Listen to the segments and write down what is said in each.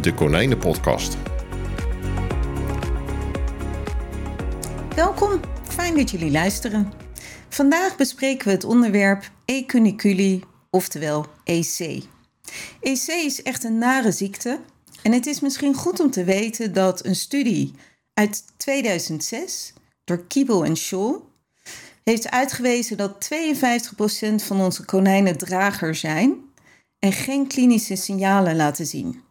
de Konijnenpodcast. Welkom, fijn dat jullie luisteren. Vandaag bespreken we het onderwerp ecuniculi, oftewel EC. EC is echt een nare ziekte en het is misschien goed om te weten dat een studie uit 2006 door Kiebel en Shaw heeft uitgewezen dat 52% van onze konijnen drager zijn en geen klinische signalen laten zien.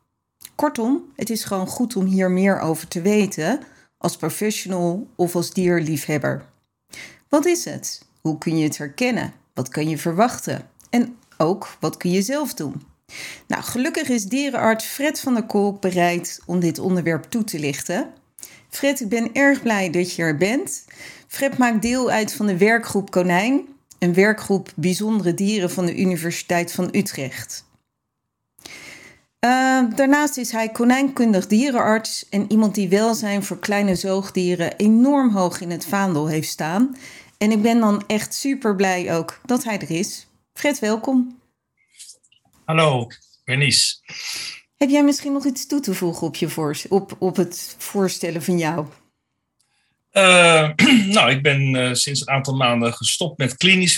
Kortom, het is gewoon goed om hier meer over te weten als professional of als dierliefhebber. Wat is het? Hoe kun je het herkennen? Wat kan je verwachten? En ook, wat kun je zelf doen? Nou, gelukkig is dierenarts Fred van der Kolk bereid om dit onderwerp toe te lichten. Fred, ik ben erg blij dat je er bent. Fred maakt deel uit van de werkgroep Konijn, een werkgroep bijzondere dieren van de Universiteit van Utrecht. Uh, daarnaast is hij konijnkundig dierenarts en iemand die welzijn voor kleine zoogdieren enorm hoog in het vaandel heeft staan. En ik ben dan echt super blij ook dat hij er is. Fred, welkom. Hallo, Bernice. Heb jij misschien nog iets toe te voegen op, je voor, op, op het voorstellen van jou? Uh, nou, ik ben uh, sinds een aantal maanden gestopt met klinisch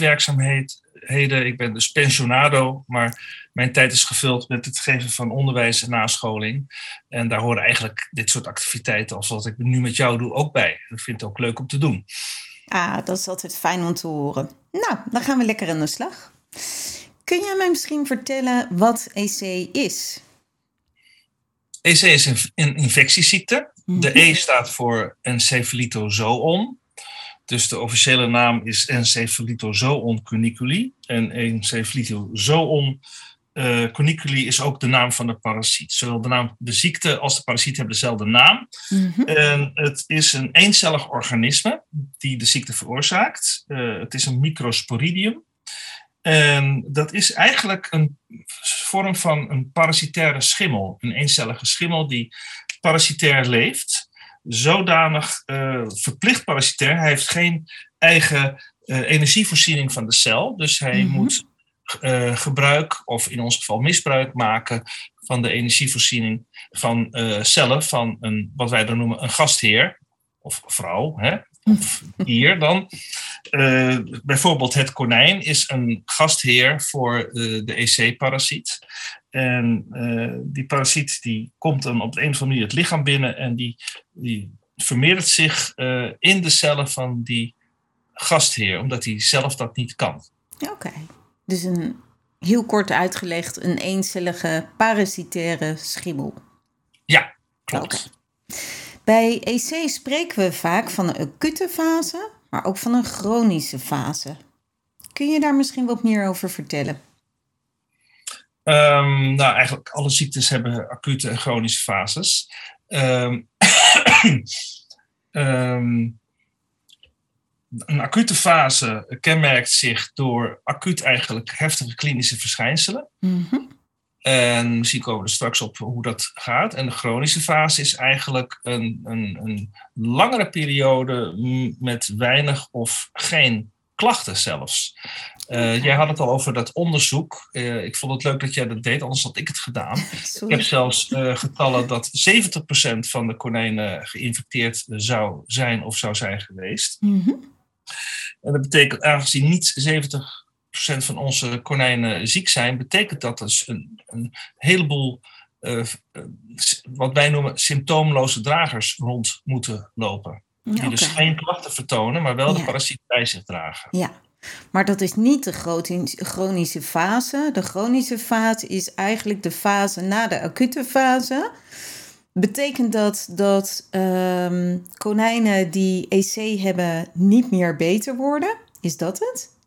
werkzaamheden. Ik ben dus pensionado, maar mijn tijd is gevuld met het geven van onderwijs en nascholing. En daar horen eigenlijk dit soort activiteiten, als wat ik nu met jou doe, ook bij. Ik vind het ook leuk om te doen. Ah, dat is altijd fijn om te horen. Nou, dan gaan we lekker aan de slag. Kun jij mij misschien vertellen wat EC is? EC is een, een infectieziekte. De E staat voor encefalitozoon. Dus de officiële naam is Encephalitozoon cuniculi. En Encephalitozoon uh, cuniculi is ook de naam van de parasiet. Zowel de, naam, de ziekte als de parasiet hebben dezelfde naam. Mm-hmm. En het is een eencellig organisme die de ziekte veroorzaakt. Uh, het is een microsporidium. En dat is eigenlijk een vorm van een parasitaire schimmel. Een eencellige schimmel die parasitair leeft. Zodanig uh, verplicht parasitair. Hij heeft geen eigen uh, energievoorziening van de cel. Dus hij mm-hmm. moet uh, gebruik, of in ons geval misbruik maken van de energievoorziening van cellen van een, wat wij dan noemen een gastheer of vrouw. Hè? Of dier dan. Uh, bijvoorbeeld het konijn is een gastheer voor uh, de EC-parasiet. En uh, die parasiet die komt dan op de een of andere manier het lichaam binnen en die, die vermeerdert zich in de cellen van die gastheer, omdat hij zelf dat niet kan. Oké, dus een heel kort uitgelegd een eencellige parasitaire schimmel. Ja, klopt. Okay. Bij EC spreken we vaak van een acute fase, maar ook van een chronische fase. Kun je daar misschien wat meer over vertellen? Um, nou, eigenlijk alle ziektes hebben acute en chronische fases. Um, um, een acute fase kenmerkt zich door acuut eigenlijk heftige klinische verschijnselen. Mm -hmm. En misschien komen we er straks op hoe dat gaat. En de chronische fase is eigenlijk een, een, een langere periode met weinig of geen klachten zelfs. Uh, jij had het al over dat onderzoek. Uh, ik vond het leuk dat jij dat deed, anders had ik het gedaan. Sorry. Ik heb zelfs uh, getallen dat 70% van de konijnen geïnfecteerd zou zijn of zou zijn geweest. Mm -hmm. En dat betekent, aangezien niet 70 van onze konijnen ziek zijn, betekent dat dus een, een heleboel uh, wat wij noemen symptoomloze dragers rond moeten lopen. Ja, die dus geen klachten vertonen, maar wel ja. de parasiet bij zich dragen. Ja, maar dat is niet de chronische fase. De chronische fase is eigenlijk de fase na de acute fase. Betekent dat dat um, konijnen die EC hebben niet meer beter worden? Is dat het?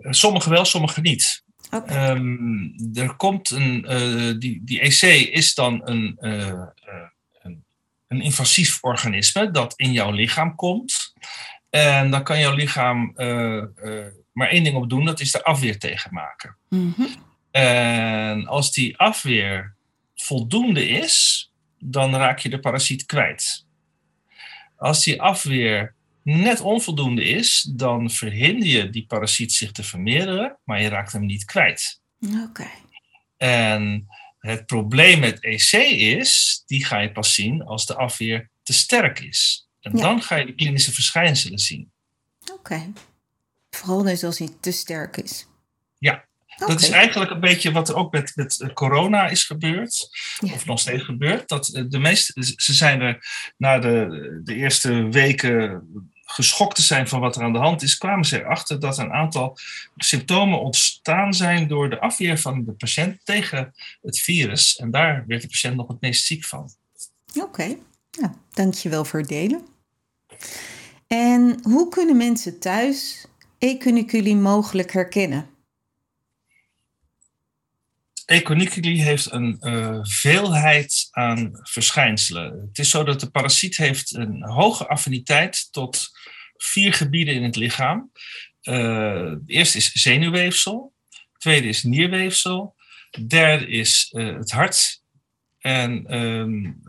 Sommige wel, sommige niet. Okay. Um, er komt een, uh, die, die EC is dan een, uh, uh, een, een, invasief organisme dat in jouw lichaam komt. En dan kan jouw lichaam maar één ding op doen, dat is de afweer tegen maken. Mm -hmm. En als die afweer voldoende is, dan raak je de parasiet kwijt. Als die afweer net onvoldoende is, dan verhinder je die parasiet zich te vermeerderen, maar je raakt hem niet kwijt. Oké. Okay. En het probleem met EC is, die ga je pas zien als de afweer te sterk is. En Ja. dan ga je de klinische verschijnselen zien. Oké. Vooral dus als hij te sterk is. Ja, Dat is eigenlijk een beetje wat er ook met, met eh, corona is gebeurd. Ja. Of nog steeds gebeurt. Dat eh, de meeste, ze zijn er na de, de eerste weken geschokt te zijn van wat er aan de hand is, kwamen ze erachter dat een aantal symptomen ontstaan zijn door de afweer van de patiënt tegen het virus. En daar werd de patiënt nog het meest ziek van. Oké, nou, dankjewel voor het delen. En hoe kunnen mensen thuis Ecuniculi mogelijk herkennen? Econiculi heeft een uh, veelheid aan verschijnselen. Het is zo dat de parasiet heeft een hoge affiniteit tot vier gebieden in het lichaam. Uh, het eerste is zenuwweefsel, tweede is nierweefsel, derde is uh, het hart en um,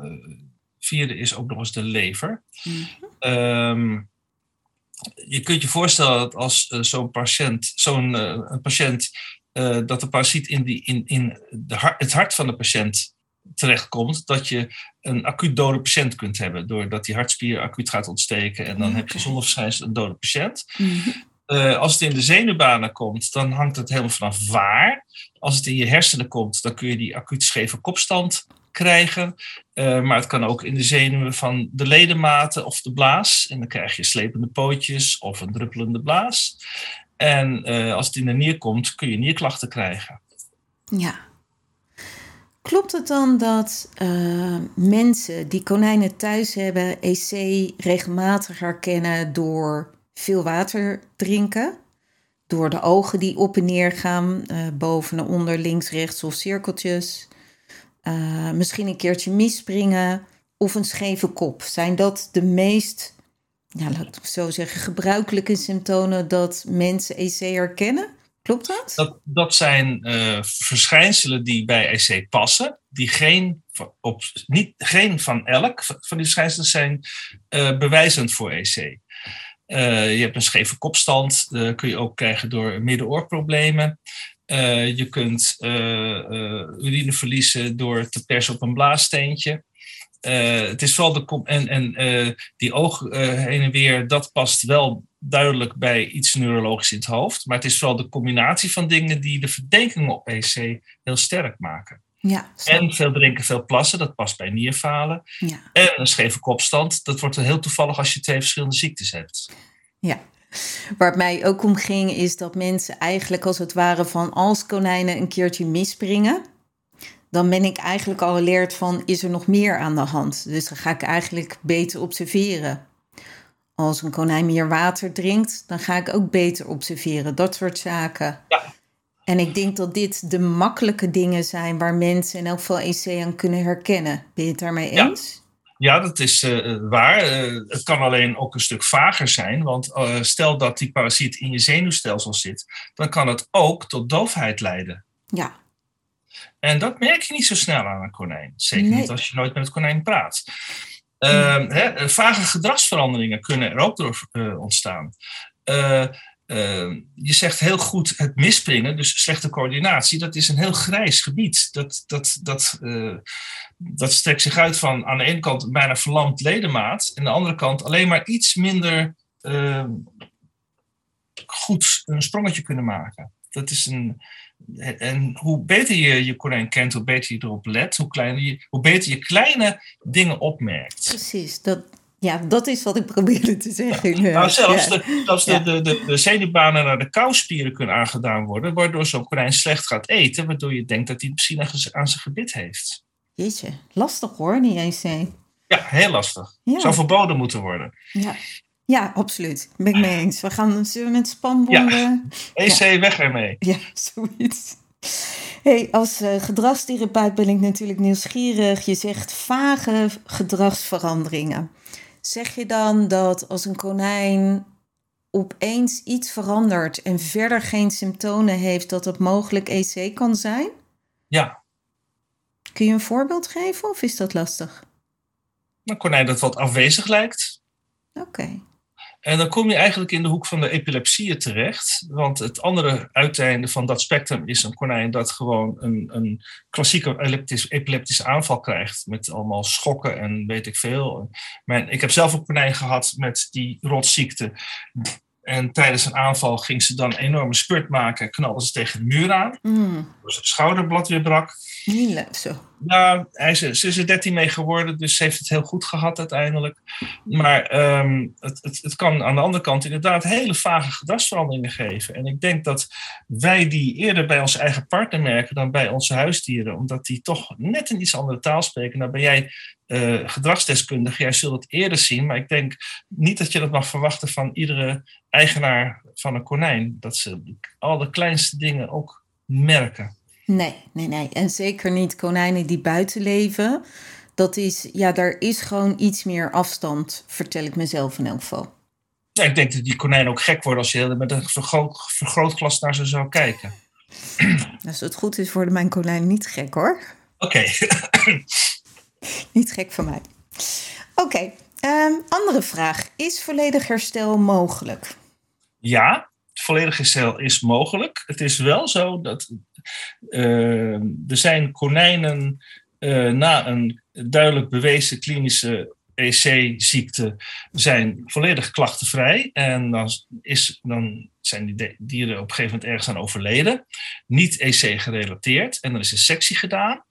vierde is ook nog eens de lever. Mm um, je kunt je voorstellen dat als zo'n patiënt, zo'n patiënt uh, dat de parasiet in, die, in, in de hart, het hart van de patiënt terechtkomt, dat je een acuut dode patiënt kunt hebben, doordat die hartspier acuut gaat ontsteken en dan okay. heb je zonder verschijnsel een dode patiënt. Mm -hmm. uh, als het in de zenuwbanen komt, dan hangt het helemaal vanaf waar. Als het in je hersenen komt, dan kun je die acuut scheve kopstand krijgen. Uh, maar het kan ook in de zenuwen van de ledematen of de blaas. En dan krijg je slepende pootjes of een druppelende blaas. En uh, als het in de nier komt, kun je nierklachten krijgen. Ja. Klopt het dan dat uh, mensen die konijnen thuis hebben EC regelmatig herkennen door veel water drinken? Door de ogen die op en neer gaan, uh, boven en onder, links, rechts of cirkeltjes. Misschien een keertje misspringen of een scheve kop. Zijn dat de meest ja, laat ik zo zeggen, gebruikelijke symptomen dat mensen EC herkennen? Klopt dat? Dat, dat zijn uh, verschijnselen die bij EC passen, die geen, op, niet, geen van elk van die verschijnselen zijn uh, bewijzend voor EC. Uh, je hebt een scheve kopstand, dat kun je ook krijgen door middenoorproblemen. je kunt urine verliezen door te persen op een blaassteentje. Uh, het is vooral de en, en uh, die oog uh, heen en weer, dat past wel duidelijk bij iets neurologisch in het hoofd. Maar het is vooral de combinatie van dingen die de verdenkingen op EC heel sterk maken. Ja, en veel drinken, veel plassen, dat past bij nierfalen. Ja. En een scheve kopstand, dat wordt heel toevallig als je twee verschillende ziektes hebt. Ja. Waar het mij ook om ging, is dat mensen eigenlijk als het ware van als konijnen een keertje misspringen dan ben ik eigenlijk al alert van is er nog meer aan de hand. Dus dan ga ik eigenlijk beter observeren. Als een konijn meer water drinkt, dan ga ik ook beter observeren. Dat soort zaken. Ja. En ik denk dat dit de makkelijke dingen zijn waar mensen in elk geval EC aan kunnen herkennen. Ben je het daarmee eens? Ja, ja dat is uh, waar. Uh, het kan alleen ook een stuk vager zijn. Want uh, stel dat die parasiet in je zenuwstelsel zit, dan kan het ook tot doofheid leiden. Ja, en dat merk je niet zo snel aan een konijn. Zeker Nee. niet als je nooit met het konijn praat. Uh, hè, vage gedragsveranderingen kunnen er ook door uh, ontstaan. Uh, je zegt heel goed het misspringen, dus slechte coördinatie, dat is een heel grijs gebied. Dat, dat, dat, dat strekt zich uit van aan de ene kant bijna verlamd ledemaat, en aan de andere kant alleen maar iets minder goed een sprongetje kunnen maken. Dat is een, en hoe beter je je konijn kent, hoe beter je erop let, hoe, kleiner je, hoe beter je kleine dingen opmerkt. Precies, dat, ja, dat is wat ik probeerde te zeggen. Ja. Nou, zelfs, ja. de, Ja. de, de, zenuwbanen naar de kauwspieren kunnen aangedaan worden, waardoor zo'n konijn slecht gaat eten, waardoor je denkt dat hij misschien aan zijn- aan zijn gebit heeft. Jeetje, lastig hoor, die EC. Ja, heel lastig. Zou verboden moeten worden. Ja. Ja, absoluut. Ben ik mee eens. We gaan zullen we met spanbonden. EC, weg ermee. Ja, zoiets. Hey, als uh, gedragstherapeut ben ik natuurlijk nieuwsgierig. Je zegt vage gedragsveranderingen. Zeg je dan dat als een konijn opeens iets verandert en verder geen symptomen heeft, dat het mogelijk EC kan zijn? Ja. Kun je een voorbeeld geven of is dat lastig? Een konijn dat wat afwezig lijkt. Oké. En dan kom je eigenlijk in de hoek van de epilepsieën terecht. Want het andere uiteinde van dat spectrum is een konijn dat gewoon een, een klassieke epileptische epileptische aanval krijgt. Met allemaal schokken en weet ik veel. Mijn, ik heb zelf een konijn gehad met die rotziekte. En tijdens een aanval ging ze dan een enorme spurt maken. Knalde ze tegen de muur aan. Mm. Dus het schouderblad weer brak. Niet leuk zo. Nou, hij is, ze is er 13 mee geworden, dus ze heeft het heel goed gehad uiteindelijk. Maar ehm, het, het, het kan aan de andere kant inderdaad hele vage gedragsveranderingen geven. En ik denk dat wij die eerder bij onze eigen partner merken dan bij onze huisdieren, omdat die toch net een iets andere taal spreken. Nou ben jij uh, gedragsdeskundige, jij zult het eerder zien, maar ik denk niet dat je dat mag verwachten van iedere eigenaar van een konijn. Dat ze al de kleinste dingen ook merken. Nee, nee, nee. En zeker niet konijnen die buiten leven. Dat is, ja, daar is gewoon iets meer afstand, vertel ik mezelf in elk geval. Ja, ik denk dat die konijnen ook gek worden als je met een vergroot, vergrootglas naar ze zou kijken. Als het goed is, worden mijn konijnen niet gek hoor. Oké. niet gek van mij. Oké, ehm, andere vraag. Is volledig herstel mogelijk? Ja, volledig herstel is mogelijk. Het is wel zo dat uh, er zijn konijnen uh, na een duidelijk bewezen klinische EC-ziekte zijn volledig klachtenvrij. En dan, is, dan zijn die dieren op een gegeven moment ergens aan overleden. Niet EC-gerelateerd. En dan is een sectie gedaan.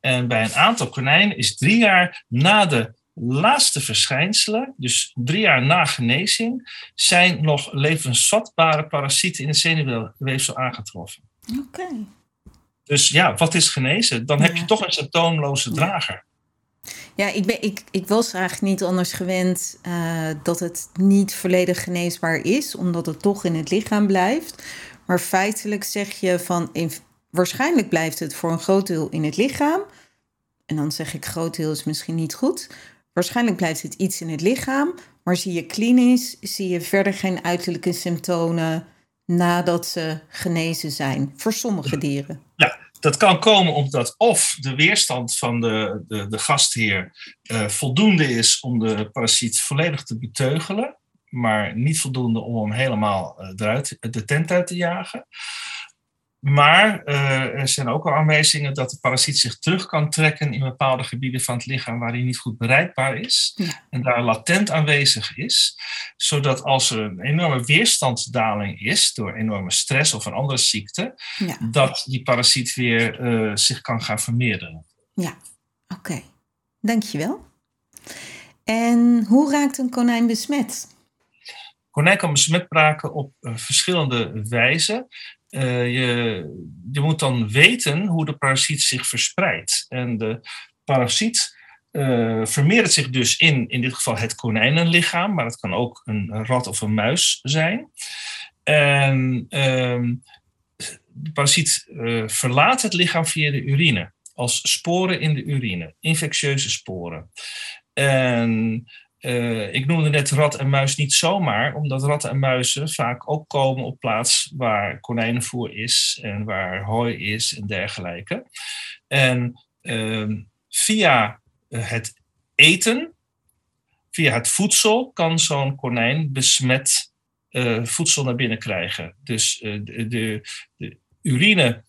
En bij een aantal konijnen is drie jaar na de laatste verschijnselen, dus drie jaar na genezing, zijn nog levensvatbare parasieten in het zenuwweefsel aangetroffen. Oké. Dus ja, wat is genezen? Dan heb je toch een symptoomloze drager. Ja, ik, ben, ik, ik was eigenlijk niet anders gewend uh, dat het niet volledig geneesbaar is, omdat het toch in het lichaam blijft. Maar feitelijk zeg je van in, waarschijnlijk blijft het voor een groot deel in het lichaam. En dan zeg ik groot deel is misschien niet goed. Waarschijnlijk blijft het iets in het lichaam, maar zie je klinisch, zie je verder geen uiterlijke symptomen nadat ze genezen zijn, voor sommige dieren. Ja, dat kan komen omdat of de weerstand van de, de, de gastheer uh, voldoende is om de parasiet volledig te beteugelen, maar niet voldoende om hem helemaal uh, eruit, de tent uit te jagen. Maar uh, er zijn ook al aanwijzingen dat de parasiet zich terug kan trekken in bepaalde gebieden van het lichaam waar hij niet goed bereikbaar is. Ja. En daar latent aanwezig is. Zodat als er een enorme weerstandsdaling is door enorme stress of een andere ziekte, Ja, dat die parasiet weer uh, zich kan gaan vermeerderen. ja. oké. Dankjewel. En hoe raakt een konijn besmet? Konijn kan besmet raken op uh, verschillende wijzen. Uh, je, moet dan weten hoe de parasiet zich verspreidt. En de parasiet uh, zich dus in, in dit geval het konijnenlichaam, maar het kan ook een rat of een muis zijn. En uh, de parasiet uh, verlaat het lichaam via de urine, als sporen in de urine, infectieuze sporen. En uh, ik noemde net rat en muis niet zomaar, omdat ratten en muizen vaak ook komen op plaats waar konijnenvoer is en waar hooi is en dergelijke. En uh, via het eten, via het voedsel, kan zo'n konijn besmet uh, voedsel naar binnen krijgen. Dus de, de, de urine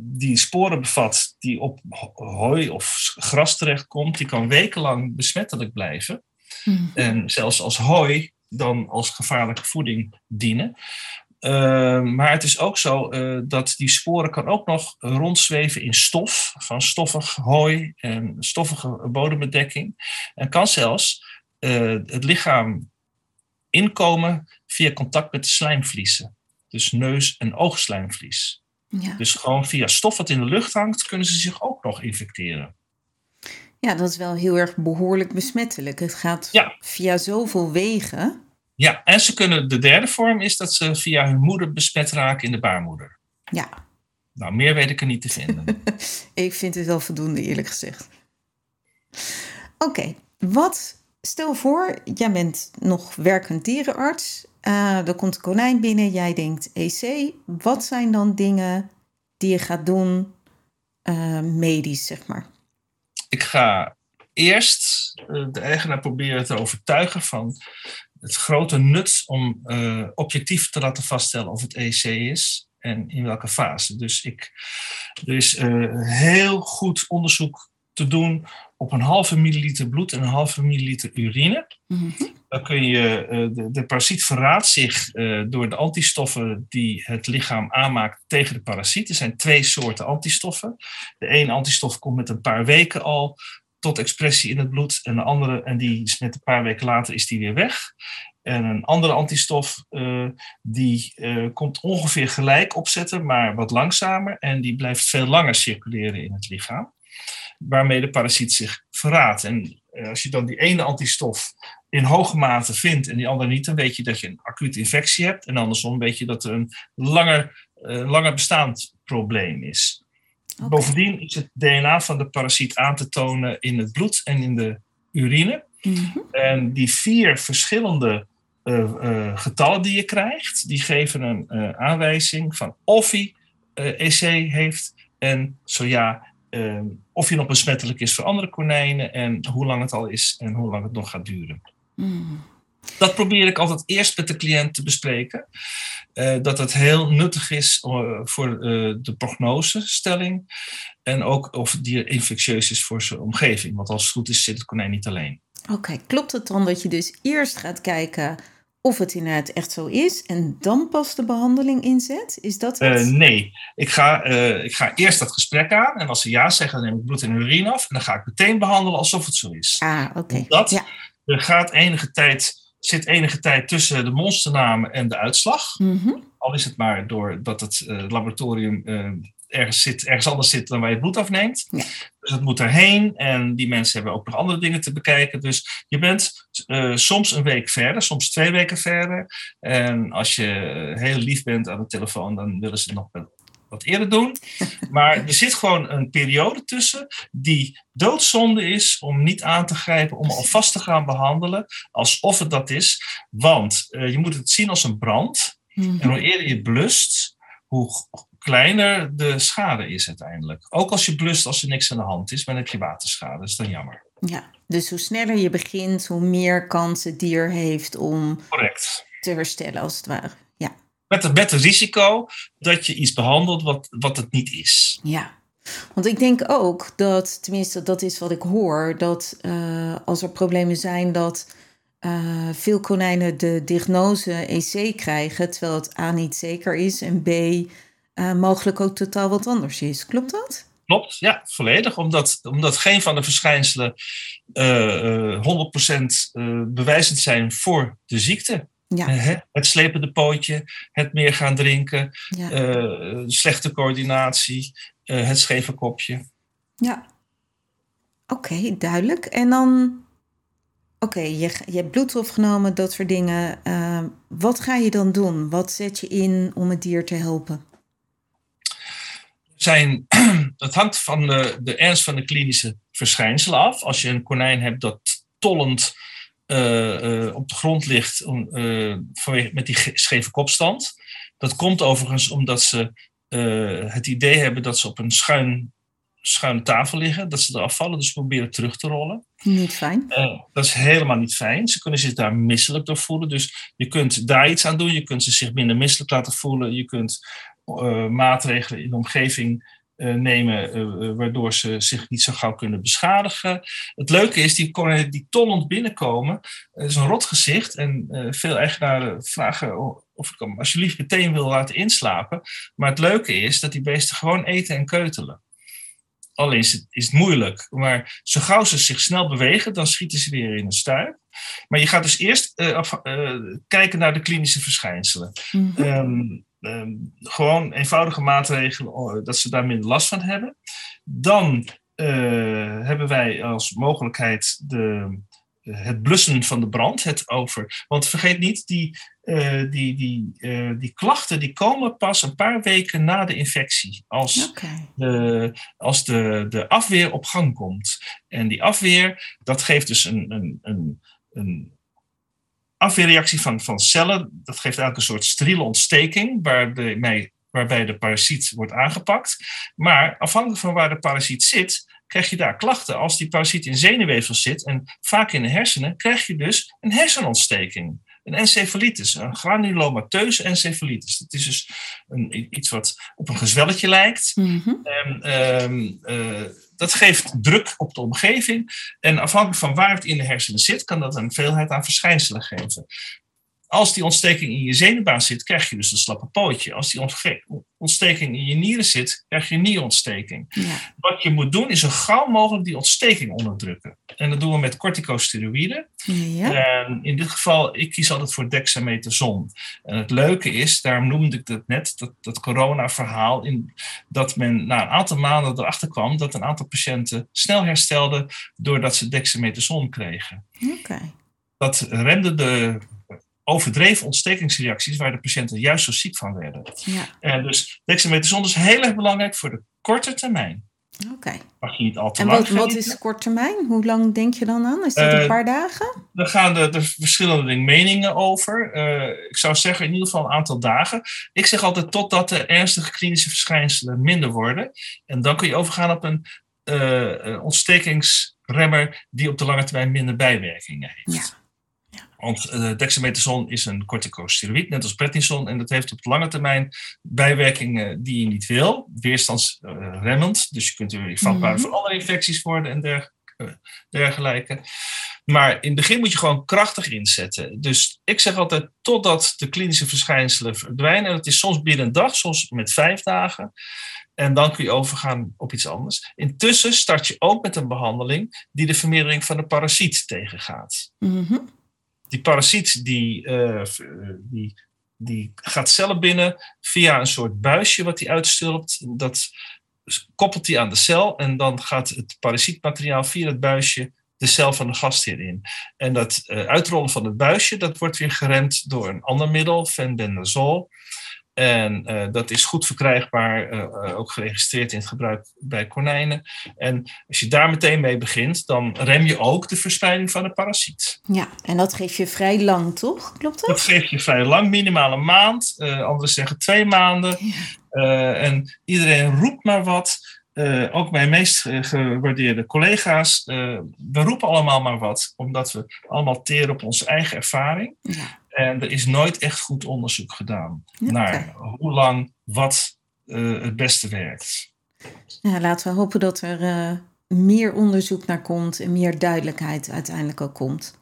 die sporen bevat, die op hooi of gras terechtkomt, die kan wekenlang besmettelijk blijven. Mm. En zelfs als hooi dan als gevaarlijke voeding dienen. Uh, maar het is ook zo uh, dat die sporen kan ook nog rondzweven in stof, van stoffig hooi en stoffige bodembedekking. En kan zelfs uh, het lichaam inkomen via contact met de slijmvliezen. Dus neus- en oogslijmvlies. Ja. Dus gewoon via stof wat in de lucht hangt, kunnen ze zich ook nog infecteren. Ja, dat is wel heel erg behoorlijk besmettelijk. Het gaat Ja. via zoveel wegen. Ja, en ze kunnen, de derde vorm is dat ze via hun moeder besmet raken in de baarmoeder. Ja. Nou, meer weet ik er niet te vinden. ik vind het wel voldoende, eerlijk gezegd. Oké, wat, stel voor, jij bent nog werkend dierenarts. Uh, er komt een konijn binnen, jij denkt EC. Wat zijn dan dingen die je gaat doen uh, medisch, zeg maar? Ik ga eerst uh, de eigenaar proberen te overtuigen van het grote nut om objectief te laten vaststellen of het EC is en in welke fase. Dus ik, er is heel goed onderzoek te doen op een halve milliliter bloed en een halve milliliter urine. Mm Dan kun je, uh, de, de, parasiet verraadt zich uh, door de antistoffen die het lichaam aanmaakt tegen de parasiet. Er zijn twee soorten antistoffen. De ene antistof komt met een paar weken al tot expressie in het bloed. En de andere, en die is met een paar weken later, is die weer weg. En een andere antistof, uh, die komt ongeveer gelijk opzetten, maar wat langzamer. En die blijft veel langer circuleren in het lichaam waarmee de parasiet zich verraadt. En eh, als je dan die ene antistof in hoge mate vindt en die andere niet, dan weet je dat je een acute infectie hebt. En andersom weet je dat er een langer, uh, langer bestaand probleem is. Bovendien is het DNA van de parasiet aan te tonen in het bloed en in de urine. Mhm. En die vier verschillende uh, getallen die je krijgt, die geven een aanwijzing van of hij EC heeft en zo ja, Ehm, of je nog besmettelijk is voor andere konijnen en hoe lang het al is en hoe lang het nog gaat duren. Hmm. Dat probeer ik altijd eerst met de cliënt te bespreken. Uh, dat het heel nuttig is uh, voor uh, de prognosestelling. En ook of het dier infectieus is voor zijn omgeving. Want als het goed is, zit het konijn niet alleen. Oké, klopt het dan dat je dus eerst gaat kijken of het inderdaad echt zo is en dan pas de behandeling inzet? Is dat het? Uh, nee, ik ga, uh, ik ga eerst dat gesprek aan en als ze ja zeggen, dan neem ik bloed en urine af en dan ga ik meteen behandelen alsof het zo is. Ah, oké. Okay. Dat ja. er gaat enige tijd, zit enige tijd tussen de monsternamen en de uitslag. Mm -hmm. Al is het maar doordat het uh, laboratorium ergens, zit, ergens anders zit dan waar je het bloed afneemt. Ja. Dus het moet erheen. En die mensen hebben ook nog andere dingen te bekijken. Dus je bent uh, soms een week verder, soms twee weken verder. En als je heel lief bent aan de telefoon, dan willen ze het nog wat eerder doen. Maar er zit gewoon een periode tussen die doodzonde is om niet aan te grijpen, om alvast te gaan behandelen alsof het dat is. Want uh, je moet het zien als een brand. Mm -hmm. En hoe eerder je blust, hoe kleiner de schade is uiteindelijk. Ook als je blust als er niks aan de hand is, maar dan heb je waterschade. Dat is dan jammer. Ja, dus hoe sneller je begint, hoe meer kans het dier heeft om Correct. te herstellen, als het ware. Ja. Met het, met het risico dat je iets behandelt wat, wat het niet is. Ja, want ik denk ook dat, tenminste dat is wat ik hoor, dat uh, als er problemen zijn dat uh, veel konijnen de diagnose EC krijgen, terwijl het A niet zeker is en B uh, mogelijk ook totaal wat anders is. Klopt dat? Klopt, ja, volledig. Omdat, omdat geen van de verschijnselen uh, uh, 100% bewijzend zijn voor de ziekte. Ja. het slepende pootje, het meer gaan drinken, ja. slechte coördinatie, het scheve kopje. Ja, oké, duidelijk. En dan, oké, je, je hebt bloed genomen, dat soort dingen. wat ga je dan doen? Wat zet je in om het dier te helpen? Zijn, het hangt van de, de ernst van de klinische verschijnselen af. Als je een konijn hebt dat tollend uh, uh, op de grond ligt uh, vanwege, met die scheve kopstand. Dat komt overigens omdat ze het idee hebben dat ze op een schuin, schuine tafel liggen, dat ze eraf vallen, dus proberen terug te rollen. Niet fijn. dat is helemaal niet fijn. Ze kunnen zich daar misselijk door voelen. Dus je kunt daar iets aan doen. Je kunt ze zich minder misselijk laten voelen. Je kunt maatregelen in de omgeving uh, nemen, uh, waardoor ze zich niet zo gauw kunnen beschadigen. Het leuke is, die die tollend binnenkomen, het is een rot gezicht en veel eigenaren vragen of ik hem alsjeblieft meteen wil laten inslapen. Maar het leuke is dat die beesten gewoon eten en keutelen. Alleen is het, is het moeilijk. Maar zo gauw ze zich snel bewegen, dan schieten ze weer in een stuip. Maar je gaat dus eerst uh, af, uh, kijken naar de klinische verschijnselen. Mm -hmm. um, um, gewoon eenvoudige maatregelen, oh, dat ze daar minder last van hebben. Dan uh, hebben wij als mogelijkheid de het blussen van de brand, het over. Want vergeet niet, die, uh, die, die, uh, die klachten die komen pas een paar weken na de infectie. Als, de, als de, de afweer op gang komt. En die afweer, dat geeft dus een, een, een, een afweerreactie van, van cellen. Dat geeft een soort steriele ontsteking, waarbij, waarbij de parasiet wordt aangepakt. Maar afhankelijk van waar de parasiet zit, krijg je daar klachten. Als die parasiet in zenuwweefsels zit en vaak in de hersenen, krijg je dus een hersenontsteking. Een encefalitis, een granulomateuze encefalitis. Dat is dus een, iets wat op een gezwelletje lijkt. Mhm. Ehm, eh, dat geeft druk op de omgeving. En afhankelijk van waar het in de hersenen zit, kan dat een veelheid aan verschijnselen geven. Als die ontsteking in je zenuwbaan zit, krijg je dus een slappe pootje. Als die ontsteking in je nieren zit, krijg je een nierontsteking. Ja. Wat je moet doen, is zo gauw mogelijk die ontsteking onderdrukken. En dat doen we met corticosteroïden. Ja. En in dit geval, ik kies altijd voor dexamethason. En het leuke is, daarom noemde ik het net, dat, dat corona-verhaal, in, dat men na een aantal maanden erachter kwam dat een aantal patiënten snel herstelden doordat ze dexamethason kregen. Oké. Dat remde de overdreven ontstekingsreacties waar de patiënten juist zo ziek van werden. Ja. En dus dexamethason is heel erg belangrijk voor de korte termijn. Oké. Mag je niet al te En lang wat, wat genieten. is kort termijn? Hoe lang denk je dan aan? Is dat een Eh, paar dagen? Daar gaan er er verschillende meningen over. Eh, ik zou zeggen in ieder geval een aantal dagen. Ik zeg altijd totdat de ernstige klinische verschijnselen minder worden. En dan kun je overgaan op een ontstekingsremmer die op de lange termijn minder bijwerkingen heeft. Ja. Want eh dexamethason is een corticosteroïd, net als prednison. En dat heeft op de lange termijn bijwerkingen die je niet wil. Weerstandsremmend. Dus je kunt er weer vatbaar Mhm. voor andere infecties worden en eh, dergelijke. Maar in het begin moet je gewoon krachtig inzetten. Dus ik zeg altijd totdat de klinische verschijnselen verdwijnen. En dat is soms binnen een dag, soms met vijf dagen. En dan kun je overgaan op iets anders. Intussen start je ook met een behandeling die de vermeerdering van de parasiet tegengaat. Mhm. Die parasiet die, eh, eh, die, die gaat cellen binnen via een soort buisje wat hij uitstulpt. Dat koppelt hij aan de cel en dan gaat het parasietmateriaal via het buisje de cel van de gastheer in. En dat eh, uitrollen van het buisje, dat wordt weer geremd door een ander middel, fenbendazol. En eh, dat is goed verkrijgbaar, eh, eh, ook geregistreerd in het gebruik bij konijnen. En als je daar meteen mee begint, dan rem je ook de verspreiding van de parasiet. Ja, en dat geef je vrij lang, toch? Klopt dat? Dat geef je vrij lang, minimaal een maand. Eh, anderen zeggen twee maanden. En iedereen roept maar wat. Ook mijn meest ge- gewaardeerde collega's. we roepen allemaal maar wat, omdat we allemaal teren op onze eigen ervaring. Ja. En er is nooit echt goed onderzoek gedaan naar hoe lang wat eh, het beste werkt. Ja, laten we hopen dat er eh, meer onderzoek naar komt en meer duidelijkheid uiteindelijk ook komt.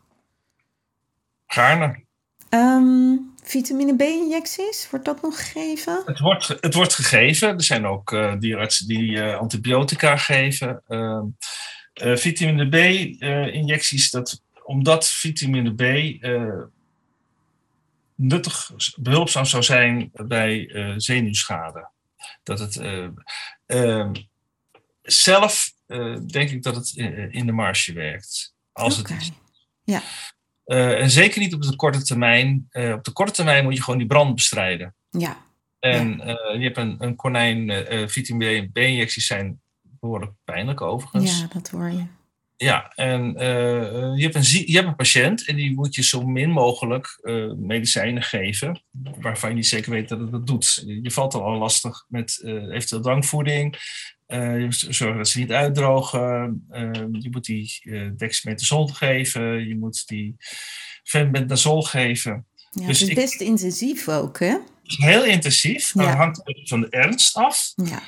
Gaarne. Ehm, vitamine B-injecties, wordt dat nog gegeven? Het wordt, het wordt gegeven. Er zijn ook eh, dierartsen die antibiotica geven. Ehm, eh, vitamine B-injecties, dat omdat vitamine B nuttig, behulpzaam zou zijn bij eh, zenuwschade. Dat het eh, ehm, zelf eh, denk ik dat het in, de marge werkt. Als het. Ja. En zeker niet op de korte termijn. Op de korte termijn moet je gewoon die brand bestrijden. Ja, En je hebt een, een konijn, vitamine B-injecties zijn behoorlijk pijnlijk overigens. ja, dat hoor je. Ja, en eh, je, hebt een, je hebt een patiënt en die moet je zo min mogelijk eh, medicijnen geven, waarvan je niet zeker weet dat het dat doet. Je valt al al lastig met eh, eventueel moet zorgen dat ze niet uitdrogen. Eh, je moet die dexamethason geven. Je moet die fenbendazol geven. Ja, Dus het is ik- best intensief ook, hè? Heel intensief. maar Ja. Het hangt van de ernst af. Ja,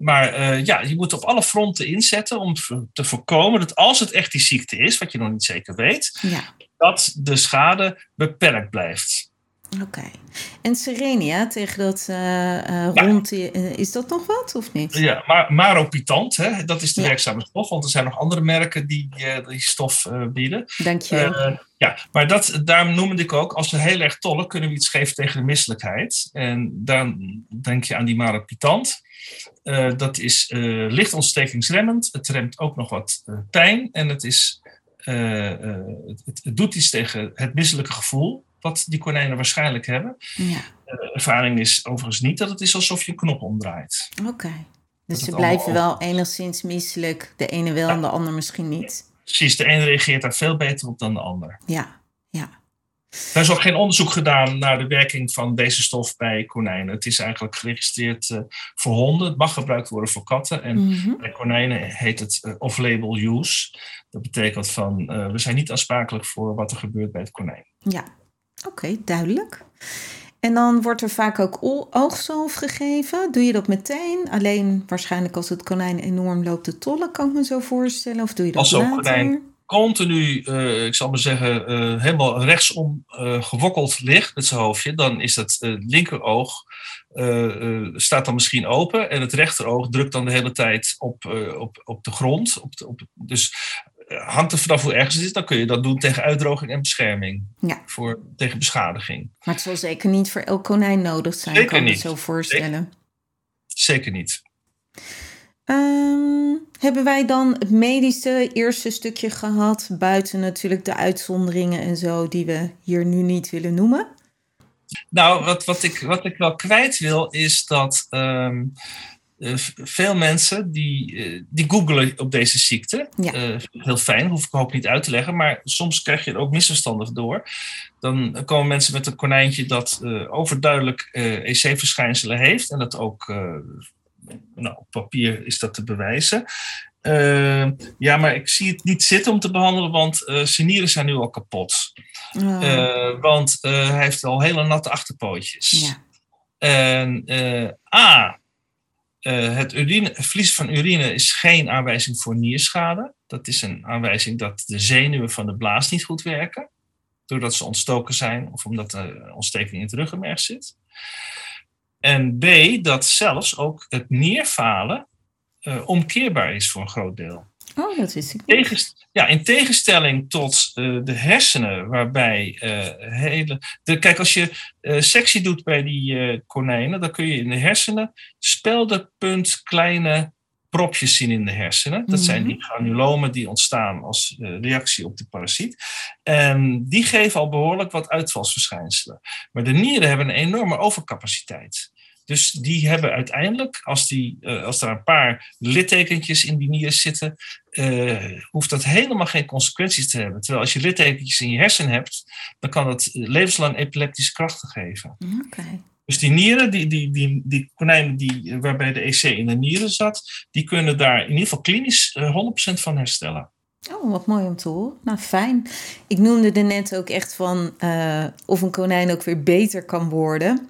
Maar eh, ja, je moet op alle fronten inzetten om te voorkomen dat als het echt die ziekte is, wat je nog niet zeker weet, ja. dat de schade beperkt blijft. Oké. En Serenia, tegen dat eh eh, Ja. rond, eh, is dat nog wat of niet? Ja, maar maropitant, hè, dat is de Ja. werkzame stof, want er zijn nog andere merken die die stof bieden. Dank je wel. Ja, maar dat, daarom noemde ik ook, als we heel erg tollen, kunnen we iets geven tegen de misselijkheid. En dan denk je aan die maropitant. Eh, dat is eh licht ontstekingsremmend. Het remt ook nog wat eh, pijn. En het is het, het, doet iets tegen het misselijke gevoel wat die konijnen waarschijnlijk hebben. Ja. De ervaring is overigens niet dat het is alsof je een knop omdraait. Oké. Dus ze blijven wel enigszins misselijk. De ene wel en de ander misschien niet. Precies, de ene reageert daar veel beter op dan de ander. Ja, ja. Er is ook geen onderzoek gedaan naar de werking van deze stof bij konijnen. Het is eigenlijk geregistreerd uh, voor honden. Het mag gebruikt worden voor katten. En Mhm. bij konijnen heet het uh, off-label use. Dat betekent van uh, we zijn niet aansprakelijk voor wat er gebeurt bij het konijn. Ja, oké, duidelijk. En dan wordt er vaak ook oogzalf gegeven. Doe je dat meteen? Alleen waarschijnlijk als het konijn enorm loopt te tollen, kan ik me zo voorstellen. Of doe je dat als zo'n later? konijn continu, uh, ik zal maar zeggen, uh, helemaal rechtsom uh, gewokkeld ligt met zijn hoofdje, dan is dat linkeroog staat dan misschien open en het rechteroog drukt dan de hele tijd op, op, op de grond. Op de, op, dus hangt er vanaf hoe erg het is, dan kun je dat doen tegen uitdroging en bescherming. Ja. Voor, tegen beschadiging. Maar het zal zeker niet voor elk konijn nodig zijn, Zeker kan ik me zo voorstellen. Zeker, zeker niet. Um, hebben wij dan het medische eerste stukje gehad, buiten natuurlijk de uitzonderingen en zo, die we hier nu niet willen noemen? Nou, wat, wat, ik, wat ik wel kwijt wil, is dat um, uh, veel mensen die, uh, die googelen op deze ziekte. Ja. Uh, heel fijn, hoef ik hoop niet uit te leggen, maar soms krijg je er ook misverstandig door. Dan komen mensen met een konijntje dat overduidelijk EC-verschijnselen heeft en dat ook nou, op papier is dat te bewijzen. Ja, maar ik zie het niet zitten om te behandelen, want zijn nieren zijn nu al kapot. Oh. Want hij heeft al hele natte achterpootjes. Ja. En A, het urine, verlies van urine is geen aanwijzing voor nierschade. Dat is een aanwijzing dat de zenuwen van de blaas niet goed werken. Doordat ze ontstoken zijn of omdat er ontsteking in het ruggenmerg zit. En B, dat zelfs ook het nierfalen uh, omkeerbaar is voor een groot deel. Oh, dat wist ik niet. Tegenst ja, in tegenstelling tot uh, de hersenen, waarbij uh, hele. De, kijk, als je sectie doet bij die konijnen, dan kun je in de hersenen speldenpunt kleine propjes zien in de hersenen. Dat Mhm. zijn die granulomen die ontstaan als reactie op de parasiet. En die geven al behoorlijk wat uitvalsverschijnselen. Maar de nieren hebben een enorme overcapaciteit. Dus die hebben uiteindelijk, als, die, uh, als er een paar littekentjes in die nieren zitten, uh, hoeft dat helemaal geen consequenties te hebben. Terwijl als je littekentjes in je hersenen hebt, dan kan dat levenslang epileptische krachten geven. Okay. Dus die nieren, die, die, die, die konijnen die, waarbij de EC in de nieren zat, die kunnen daar in ieder geval klinisch uh, 100% van herstellen. Oh, wat mooi om te horen. Nou, fijn. Ik noemde er net ook echt van uh, of een konijn ook weer beter kan worden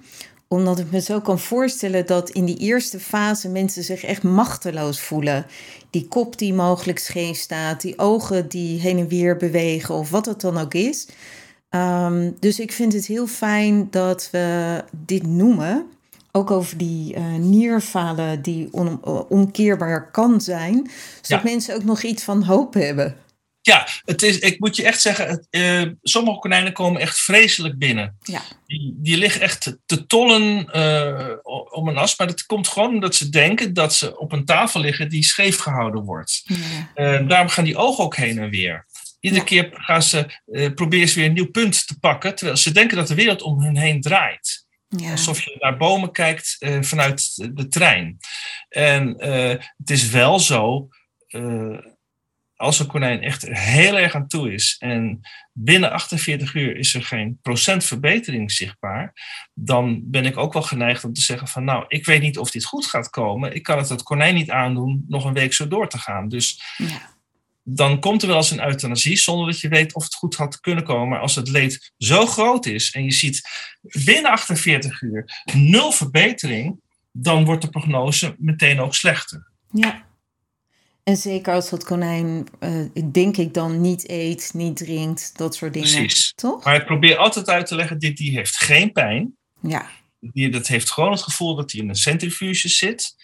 omdat ik me zo kan voorstellen dat in die eerste fase mensen zich echt machteloos voelen. Die kop die mogelijk scheef staat, die ogen die heen en weer bewegen of wat het dan ook is. Um, dus ik vind het heel fijn dat we dit noemen. Ook over die uh, nierfalen die on, omkeerbaar kan zijn. Zodat ja. mensen ook nog iets van hoop hebben. Ja, het is, ik moet je echt zeggen, het, uh, sommige konijnen komen echt vreselijk binnen. Ja. Die, die liggen echt te tollen uh, om een as, maar dat komt gewoon omdat ze denken dat ze op een tafel liggen die scheef gehouden wordt. Ja. Uh, daarom gaan die ogen ook heen en weer. Iedere Ja. keer gaan ze, proberen ze weer een nieuw punt te pakken, terwijl ze denken dat de wereld om hen heen draait. Ja. Alsof je naar bomen kijkt vanuit de trein. En het is wel zo als een konijn echt heel erg aan toe is en binnen 48 uur is er geen procent verbetering zichtbaar, dan ben ik ook wel geneigd om te zeggen van nou, ik weet niet of dit goed gaat komen. Ik kan het het konijn niet aandoen nog een week zo door te gaan. Dus Ja. dan komt er wel eens een euthanasie zonder dat je weet of het goed had kunnen komen. Maar als het leed zo groot is en je ziet binnen 48 uur nul verbetering, dan wordt de prognose meteen ook slechter. Ja. En zeker als dat konijn, eh, denk ik dan, niet eet, niet drinkt, dat soort dingen. Precies. Toch? Maar ik probeer altijd uit te leggen, dit die heeft geen pijn. Ja. Die, dat heeft gewoon het gevoel dat hij in een centrifuge zit.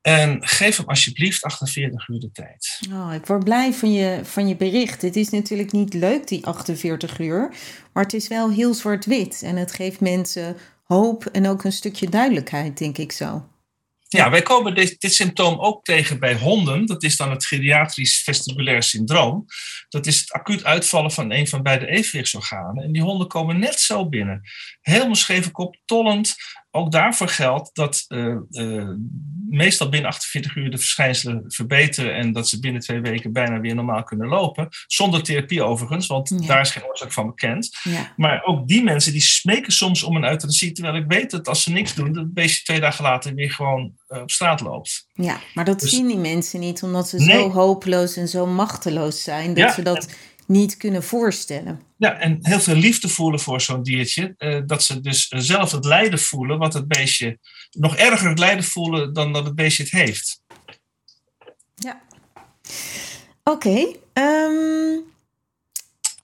En geef hem alsjeblieft 48 uur de tijd. Oh, ik word blij van je, van je bericht. Het is natuurlijk niet leuk, die 48 uur. Maar het is wel heel zwart-wit. En het geeft mensen hoop en ook een stukje duidelijkheid, denk ik zo. Ja, wij komen dit, dit, symptoom ook tegen bij honden. Dat is dan het geriatrisch vestibulair syndroom. Dat is het acuut uitvallen van een van beide evenwichtsorganen. En die honden komen net zo binnen. Helemaal scheve kop, tollend, ook daarvoor geldt dat uh, uh, meestal binnen 48 uur de verschijnselen verbeteren en dat ze binnen twee weken bijna weer normaal kunnen lopen. Zonder therapie overigens, want ja. daar is geen oorzaak van bekend. Ja. Maar ook die mensen die smeken soms om een euthanasie, terwijl ik weet dat als ze niks doen, dat het beestje twee dagen later weer gewoon uh, op straat loopt. Ja, maar dat dus, zien die mensen niet, omdat ze nee. zo hopeloos en zo machteloos zijn, dat ja, ze dat niet kunnen voorstellen. Ja, en heel veel liefde voelen voor zo'n diertje. Uh, dat ze dus zelf het lijden voelen, wat het beestje nog erger het lijden voelen dan dat het beestje het heeft. Ja. Oké. Okay, um,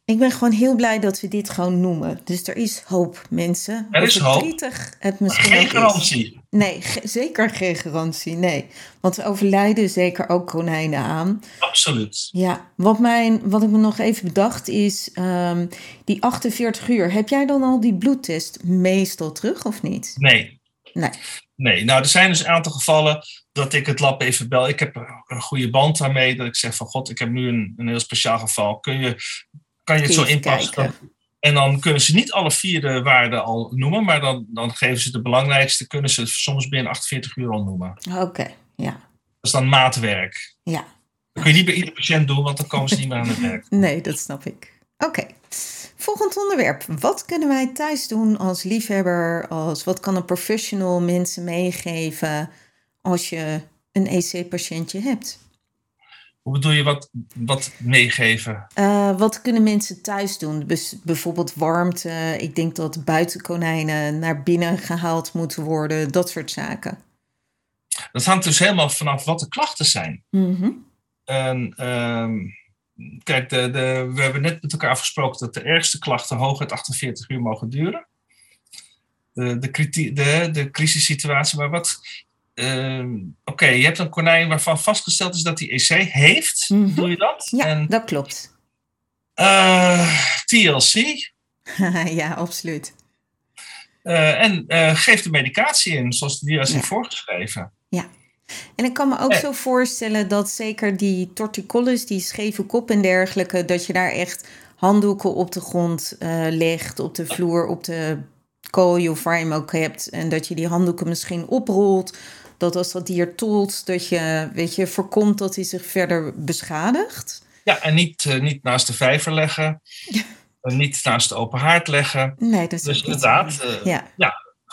ik ben gewoon heel blij dat we dit gewoon noemen. Dus er is hoop, mensen. Er is hoop. Het misschien geen garantie. Nee, ge zeker geen garantie. Nee. Want we overlijden zeker ook konijnen aan. Absoluut. Ja, wat, mijn, wat ik me nog even bedacht is... Um, die 48 uur, heb jij dan al die bloedtest meestal terug of niet? Nee. Nee. Nee, nou er zijn dus een aantal gevallen dat ik het lab even bel. Ik heb een goede band daarmee. Dat ik zeg van god, ik heb nu een, een heel speciaal geval. Kun je, kan je het zo inpassen? En dan kunnen ze niet alle vier de waarden al noemen, maar dan, dan geven ze de belangrijkste, kunnen ze soms binnen 48 uur al noemen. Oké, okay, ja. Dat is dan maatwerk. Ja. Dat kun je niet bij iedere patiënt doen, want dan komen ze niet meer aan het werk. Nee, dat snap ik. Oké. Okay. Volgend onderwerp. Wat kunnen wij thuis doen als liefhebber? Als, wat kan een professional mensen meegeven als je een EC-patiëntje hebt? Hoe bedoel je wat, wat meegeven? Uh, wat kunnen mensen thuis doen? Bijvoorbeeld warmte. Ik denk dat buitenkonijnen naar binnen gehaald moeten worden. Dat soort zaken. Dat hangt dus helemaal vanaf wat de klachten zijn. Mm -hmm. En, uh, kijk, de, de, we hebben net met elkaar afgesproken dat de ergste klachten hooguit 48 uur mogen duren. De, de, de, de crisissituatie. Maar wat uh, Oké, okay, je hebt een konijn waarvan vastgesteld is dat hij EC heeft. Mm -hmm. Doe je dat? Ja, en, dat klopt. Uh, TLC. ja, absoluut. Uh, en geef de medicatie in, zoals de dierarts ja. heeft voorgeschreven. Ja. En ik kan me ook zo voorstellen dat zeker die torticollis, die scheve kop en dergelijke, dat je daar echt handdoeken op de grond legt, op de vloer, op de kooi of waar je hem ook hebt. En dat je die handdoeken misschien oprolt dat als dat dier toelt, dat je, weet je, voorkomt dat hij zich verder beschadigt. Ja, en niet, uh, niet naast de vijver leggen. Ja. En niet naast de open haard leggen. Nee, dat is dus inderdaad, uh, ja.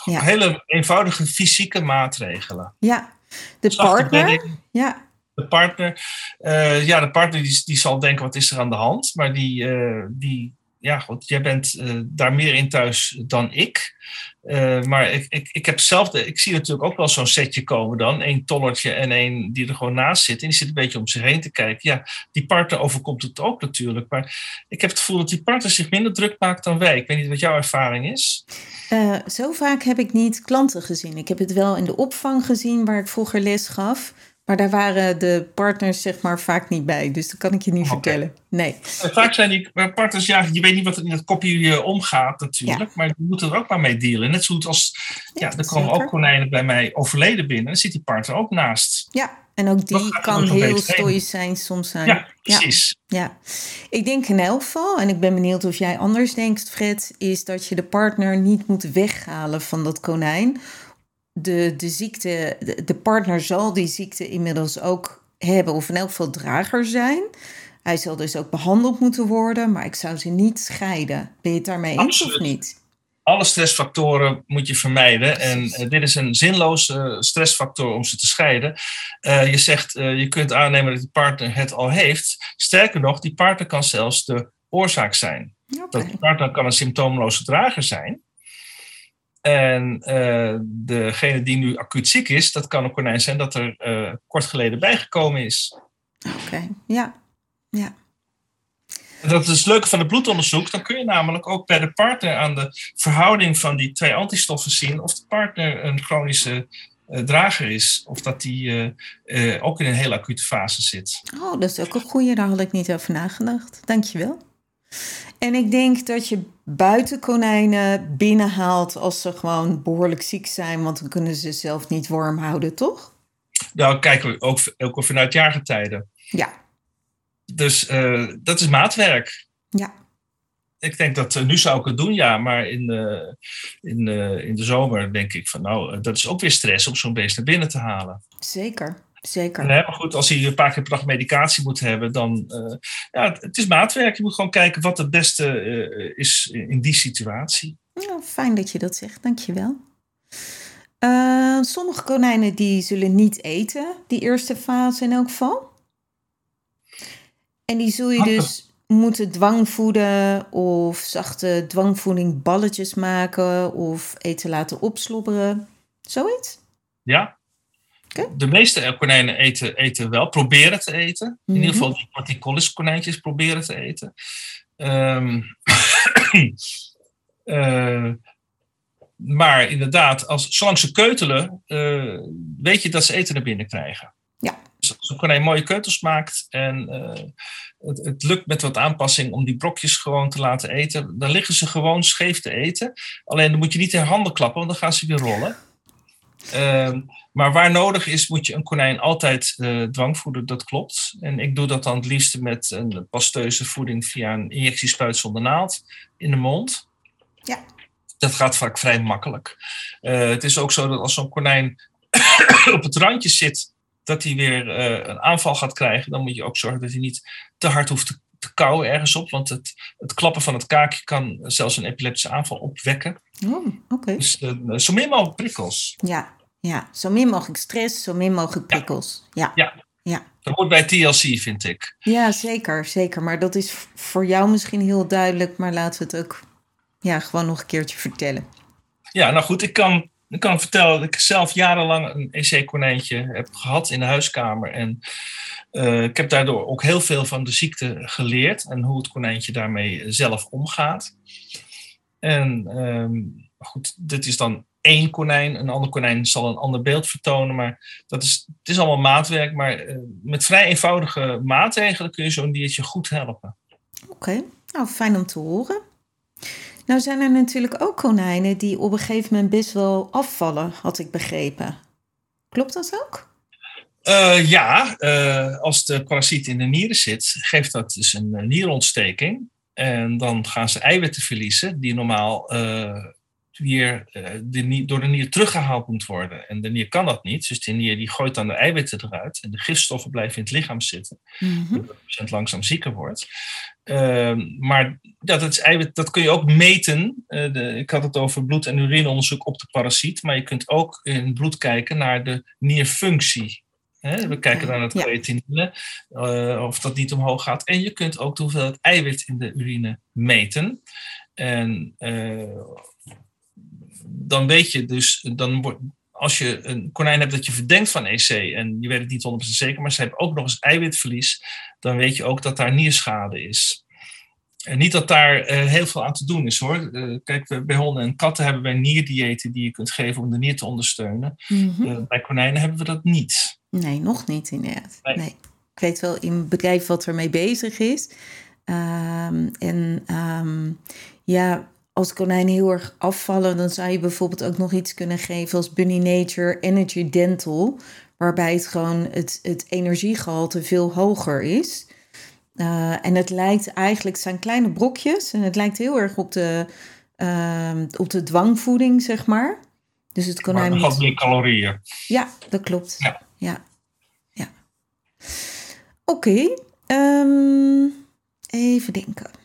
Ja, hele eenvoudige fysieke maatregelen. Ja, de Zachte partner. bedding. Ja, De partner, eh, ja, de partner die, die zal denken, wat is er aan de hand? Maar die, eh, die ja, goed, jij bent eh, daar meer in thuis dan ik. Eh, maar ik, ik, ik heb zelf, ik zie natuurlijk ook wel zo'n setje komen dan. Eén tollertje en één die er gewoon naast zit. En die zit een beetje om zich heen te kijken. Ja, die partner overkomt het ook natuurlijk. Maar ik heb het gevoel dat die partner zich minder druk maakt dan wij. Ik weet niet wat jouw ervaring is. Eh, zo vaak heb ik niet klanten gezien. Ik heb het wel in de opvang gezien waar ik vroeger les gaf. Maar daar waren de partners zeg maar vaak niet bij. Dus dat kan ik je niet vertellen. Nee. En vaak zijn die partners, ja, je weet niet wat er in het kopje eh, omgaat natuurlijk. Ja. Maar die moeten er ook maar mee dealen. Net zo goed als, ja, er komen ook konijnen bij mij overleden binnen. Dan zit die partner ook naast. Ja, en ook die kan heel heen. stoïcijns soms zijn. Ja, precies. Ja, ik denk in elk geval, en ik ben benieuwd of jij anders denkt, Fred, is dat je de partner niet moet weghalen van dat konijn. De, de ziekte, de, de partner zal die ziekte inmiddels ook hebben, of in elk geval drager zijn. Hij zal dus ook behandeld moeten worden, maar ik zou ze niet scheiden. Ben je het daarmee eens of niet? Alle stressfactoren moet je vermijden. En eh, dit is een zinloze eh, stressfactor om ze te scheiden. Eh, je zegt, je kunt aannemen dat die partner het al heeft. Sterker nog, die partner kan zelfs de oorzaak zijn. Dat partner kan een symptoomloze drager zijn. En eh, degene die nu acuut ziek is, dat kan een konijn zijn dat er eh, kort geleden bijgekomen is. Oké, ja. Ja, En Dat is het leuke van het bloedonderzoek. Dan kun je namelijk ook bij de partner aan de verhouding van die twee antistoffen zien of de partner een chronische eh, drager is. Of dat die ook in een hele acute fase zit. oh, dat is ook een goeie. Daar had ik niet over nagedacht. Dankjewel. En ik denk dat je buiten konijnen binnenhaalt als ze gewoon behoorlijk ziek zijn, want dan kunnen ze zelf niet warm houden, toch? Nou, kijken we ook, ook vanuit jaargetijden. Ja. Dus uh, dat is maatwerk. Ja. Ik denk dat uh, nu zou ik het doen, ja, maar in, uh, in, in de zomer denk ik van nou, dat is ook weer stress om zo'n beest naar binnen te halen. Zeker. Zeker. Nee, maar goed, als hij een paar keer per dag medicatie moet hebben, dan uh, ja, het is maatwerk. Je moet gewoon kijken wat het beste uh, is in die situatie. Fijn dat je dat zegt, dankjewel. Uh, sommige konijnen die zullen niet eten, die eerste fase in elk geval. En die zul je dus moeten dwangvoeden of zachte dwangvoeding balletjes maken of eten laten opslobberen. Zoiets? Ja, de meeste konijnen eten, eten wel, proberen te eten. In ieder geval die, die collis konijntjes proberen te eten. Um, uh, maar inderdaad, als, zolang ze keutelen, uh, weet je dat ze eten naar binnen krijgen. Ja. Dus als een konijn mooie keutels maakt en uh, het, het, lukt met wat aanpassing om die brokjes gewoon te laten eten, dan liggen ze gewoon scheef te eten. Alleen dan moet je niet in handen klappen, want dan gaan ze weer rollen. Uh, maar waar nodig is, moet je een konijn altijd uh, dwangvoeden, dat klopt. En ik doe dat dan het liefste met een pasteuze voeding via een injectiespuit zonder naald in de mond. Ja. Dat gaat vaak vrij makkelijk. Uh, het is ook zo dat als zo'n konijn op het randje zit, dat hij weer uh, een aanval gaat krijgen, dan moet je ook zorgen dat hij niet te hard hoeft te, te kauwen ergens op. Want het, het klappen van het kaakje kan zelfs een epileptische aanval opwekken. Oh. Okay. Dus zo min mogelijk prikkels. Ja, ja, zo min mogelijk stress, zo min mogelijk prikkels. Ja. ja. ja. Dat hoort bij TLC, vind ik. Ja, zeker, zeker. Maar dat is voor jou misschien heel duidelijk, maar laten we het ook ja, gewoon nog een keertje vertellen. Ja, nou goed, ik kan, ik kan vertellen dat ik zelf jarenlang een EC-konijntje heb gehad in de huiskamer. En uh, ik heb daardoor ook heel veel van de ziekte geleerd en hoe het konijntje daarmee zelf omgaat. En um, goed, dit is dan één konijn. Een ander konijn zal een ander beeld vertonen. Maar dat is, het is allemaal maatwerk. Maar uh, met vrij eenvoudige maatregelen kun je zo'n diertje goed helpen. Oké, nou fijn om te horen. Nou zijn er natuurlijk ook konijnen die op een gegeven moment best wel afvallen, had ik begrepen. Klopt dat ook? Uh, ja, uh, als de parasiet in de nieren zit, geeft dat dus een nierontsteking. En dan gaan ze eiwitten verliezen die normaal weer de, door de nier teruggehaald moet worden. En de nier kan dat niet, dus de nier die gooit dan de eiwitten eruit. En de gifstoffen blijven in het lichaam zitten, waardoor de patiënt langzaam zieker wordt. Uh, maar dat, is eiwit, dat kun je ook meten. Uh, de, ik had het over bloed- en urineonderzoek op de parasiet. Maar je kunt ook in het bloed kijken naar de nierfunctie. We kijken naar het Ja. creatinine, uh, of dat niet omhoog gaat. En je kunt ook de hoeveelheid eiwit in de urine meten. En uh, dan weet je dus, dan wordt, als je een konijn hebt dat je verdenkt van EC en je weet het niet 100% zeker, maar ze hebben ook nog eens eiwitverlies, dan weet je ook dat daar nierschade is. En niet dat daar uh, heel veel aan te doen is hoor. Uh, kijk, bij honden en katten hebben wij nierdiëten die je kunt geven om de nier te ondersteunen. Mhm. Uh, bij konijnen hebben we dat niet. Nee, nog niet inderdaad. Nee. Nee. Ik weet wel in een bedrijf wat ermee bezig is. Um, en um, ja, als konijnen heel erg afvallen, dan zou je bijvoorbeeld ook nog iets kunnen geven als Bunny Nature Energy Dental. Waarbij het gewoon het, het energiegehalte veel hoger is. Uh, en het lijkt eigenlijk, het zijn kleine brokjes. En het lijkt heel erg op de, uh, op de dwangvoeding, zeg maar. Dus het konijn. Maar meer calorieën. Ja, dat klopt. Ja. ja. ja. Oké. Okay. Um, even denken.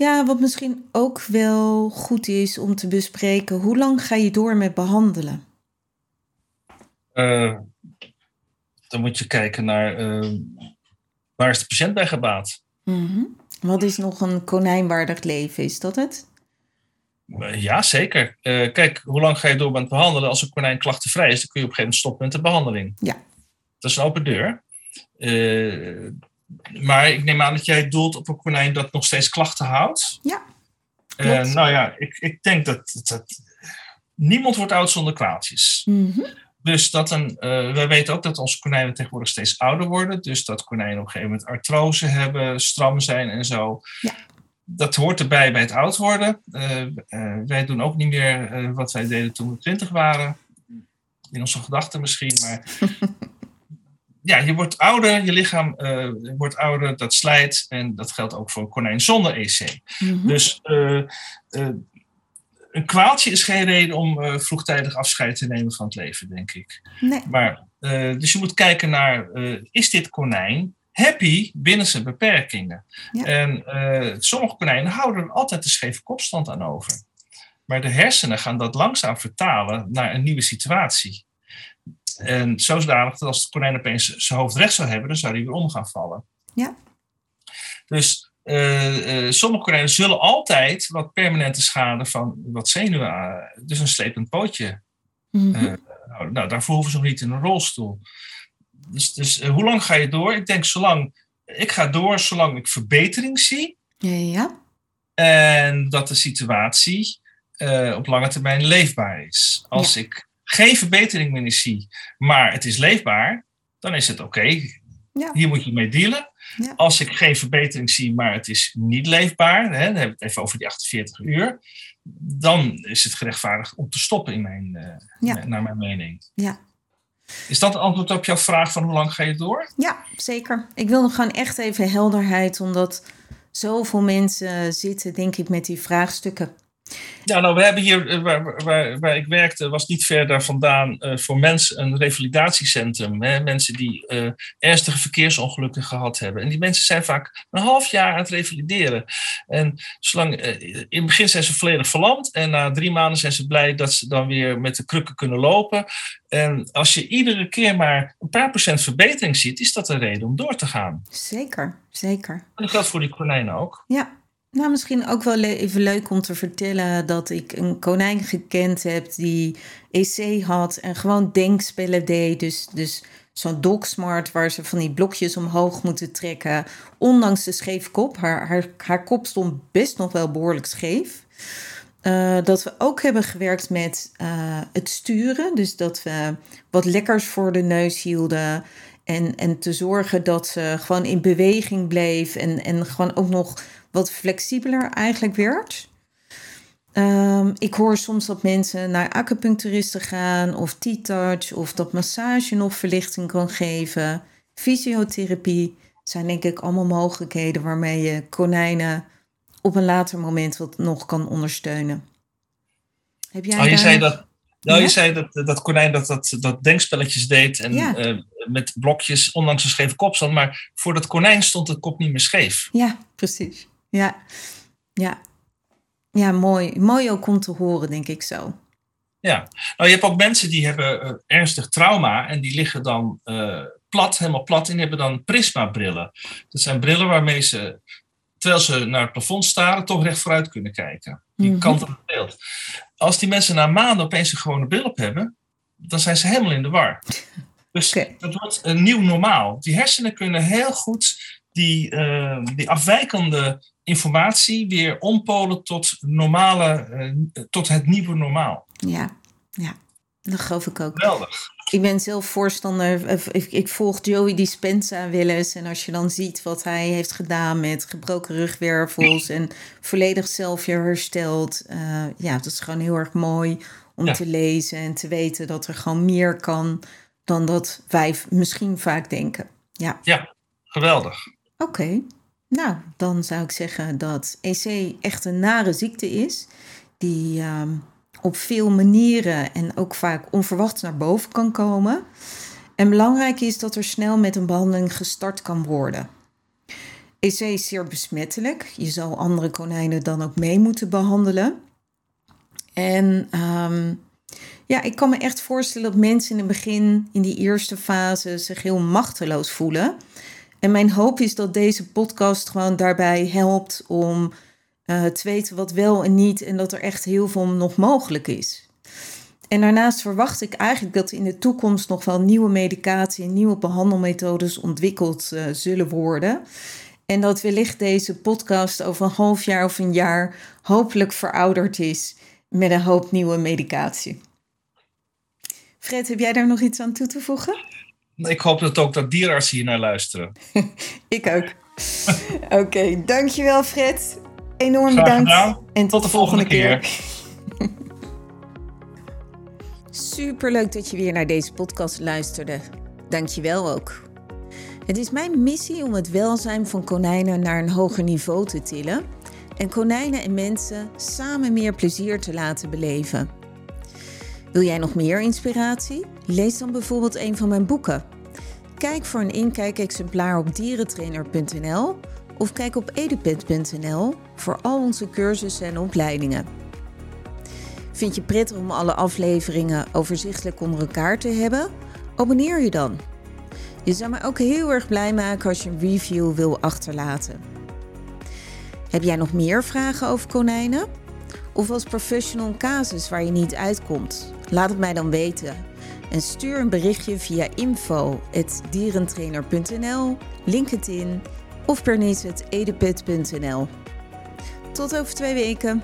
Ja, wat misschien ook wel goed is om te bespreken. Hoe lang ga je door met behandelen? Uh, dan moet je kijken naar uh, waar is de patiënt bij gebaat. Mm -hmm. Wat is nog een konijnwaardig leven? Is dat het? Uh, ja, zeker. kijk, hoe lang ga je door met behandelen? Als een konijn klachtenvrij is, dan kun je op een gegeven moment stoppen met de behandeling. Ja. Dat is een open deur. Maar ik neem aan dat jij doelt op een konijn dat nog steeds klachten houdt. Ja. Uh, nou ja, ik, ik denk dat, dat, niemand wordt oud zonder kwaaltjes. Mm -hmm. Dus dat een, uh, wij weten ook dat onze konijnen tegenwoordig steeds ouder worden. Dus dat konijnen op een gegeven moment artrose hebben, stram zijn en zo. Ja. Dat hoort erbij bij het oud worden. Uh, wij doen ook niet meer wat wij deden toen we twintig waren. In onze gedachten misschien, maar ja, je wordt ouder, je lichaam uh, wordt ouder, dat slijt. En dat geldt ook voor een konijn zonder EC. Mm -hmm. Dus uh, uh, een kwaaltje is geen reden om vroegtijdig afscheid te nemen van het leven, denk ik. Nee. Maar, dus je moet kijken naar, is dit konijn happy binnen zijn beperkingen? Ja. En sommige konijnen houden er altijd de scheve kopstand aan over. Maar de hersenen gaan dat langzaam vertalen naar een nieuwe situatie. En zodanig dat als het konijn opeens zijn hoofd recht zou hebben, dan zou hij weer om gaan vallen. Ja. Dus uh, uh, sommige konijnen zullen altijd wat permanente schade van wat zenuwen, dus een slepend pootje. Mm -hmm. uh, nou, nou, daarvoor hoeven ze nog niet in een rolstoel. Dus, dus hoe lang ga je door? Ik denk zolang, ik ga door zolang ik verbetering zie. Ja, ja. En dat de situatie op lange termijn leefbaar is. Als ja. ik geen verbetering meer zie, maar het is leefbaar, dan is het oké. Okay. Ja. Hier moet je mee dealen. Ja. Als ik geen verbetering zie, maar het is niet leefbaar, hè, dan hebben we het even over die 48 uur, dan is het gerechtvaardigd om te stoppen, in mijn, uh, ja. naar mijn mening. Ja. Is dat het antwoord op jouw vraag van hoe lang ga je door? Ja, zeker. Ik wil nog gewoon echt even helderheid, omdat zoveel mensen zitten, denk ik, met die vraagstukken. Ja, nou, we hebben hier, eh, waar, waar, waar ik werkte, was niet ver daar vandaan uh, voor mensen een revalidatiecentrum. Hè? Mensen die uh, ernstige verkeersongelukken gehad hebben. En die mensen zijn vaak een half jaar aan het revalideren. En zolang, uh, in het begin zijn ze volledig verlamd. En na drie maanden zijn ze blij dat ze dan weer met de krukken kunnen lopen. En als je iedere keer maar een paar procent verbetering ziet, is dat een reden om door te gaan. Zeker, zeker. En dat geldt voor die konijnen ook. Ja, nou, misschien ook wel even leuk om te vertellen dat ik een konijn gekend heb die EC had en gewoon denkspellen deed. Dus, dus zo'n dogsmart waar ze van die blokjes omhoog moeten trekken, ondanks de scheef kop. Haar, haar, haar kop stond best nog wel behoorlijk scheef. Uh, dat we ook hebben gewerkt met uh, het sturen. Dus dat we wat lekkers voor de neus hielden. En, en te zorgen dat ze gewoon in beweging bleef. En, en gewoon ook nog wat flexibeler eigenlijk werd. Um, ik hoor soms dat mensen naar acupuncturisten gaan of T-touch of dat massage nog verlichting kan geven. Fysiotherapie zijn denk ik allemaal mogelijkheden waarmee je konijnen op een later moment wat nog kan ondersteunen. Heb jij oh, je zei dat, nou, ja? je zei dat, dat konijn dat, dat, dat denkspelletjes deed en ja. uh, met blokjes, ondanks een scheve kop stond. Maar voor dat konijn stond de kop niet meer scheef. Ja, precies. Ja, ja. Ja, mooi. Mooi ook om te horen, denk ik zo. Ja, nou je hebt ook mensen die hebben uh, ernstig trauma en die liggen dan uh, plat, helemaal plat en hebben dan prismabrillen. Dat zijn brillen waarmee ze, terwijl ze naar het plafond staren, toch recht vooruit kunnen kijken. Die mm -hmm. kant op het beeld. Als die mensen na maanden opeens een gewone bril op hebben, dan zijn ze helemaal in de war. Dus okay. dat wordt een nieuw normaal. Die hersenen kunnen heel goed die, uh, die afwijkende informatie weer ompolen tot, normale, uh, tot het nieuwe normaal. Ja, ja, dat geloof ik ook. Geweldig. Ik ben zelf voorstander, ik, ik volg Joey Dispenza wel eens. En als je dan ziet wat hij heeft gedaan met gebroken rugwervels en volledig zelf weer hersteld. Uh, ja, dat is gewoon heel erg mooi om ja. te lezen en te weten dat er gewoon meer kan dan dat wij misschien vaak denken. Ja, ja geweldig. Oké, nou dan zou ik zeggen dat EC echt een nare ziekte is, die um, op veel manieren en ook vaak onverwachts naar boven kan komen. En belangrijk is dat er snel met een behandeling gestart kan worden. EC is zeer besmettelijk. Je zal andere konijnen dan ook mee moeten behandelen. En um, ja, ik kan me echt voorstellen dat mensen in het begin, in die eerste fase, zich heel machteloos voelen. En mijn hoop is dat deze podcast gewoon daarbij helpt om uh, te weten wat wel en niet en dat er echt heel veel nog mogelijk is. En daarnaast verwacht ik eigenlijk dat in de toekomst nog wel nieuwe medicatie en nieuwe behandelmethodes ontwikkeld uh, zullen worden. En dat wellicht deze podcast over een half jaar of een jaar hopelijk verouderd is met een hoop nieuwe medicatie. Fred, heb jij daar nog iets aan toe te voegen? Ik hoop dat ook dat dierenartsen hier naar luisteren. Ik ook. Oké, dankjewel Fred. Enorm bedankt. En Tot de volgende keer. Superleuk dat je weer naar deze podcast luisterde. Dankjewel ook. Het is mijn missie om het welzijn van konijnen naar een hoger niveau te tillen en konijnen en mensen samen meer plezier te laten beleven. Wil jij nog meer inspiratie? Lees dan bijvoorbeeld een van mijn boeken. Kijk voor een inkijkexemplaar op dierentrainer.nl of kijk op edupet.nl voor al onze cursussen en opleidingen. Vind je prettig om alle afleveringen overzichtelijk onder elkaar te hebben? Abonneer je dan. Je zou me ook heel erg blij maken als je een review wil achterlaten. Heb jij nog meer vragen over konijnen? Of als professional casus waar je niet uitkomt? Laat het mij dan weten. En stuur een berichtje via info.dierentrainer.nl, LinkedIn of pernice.edepet.nl. Tot over twee weken.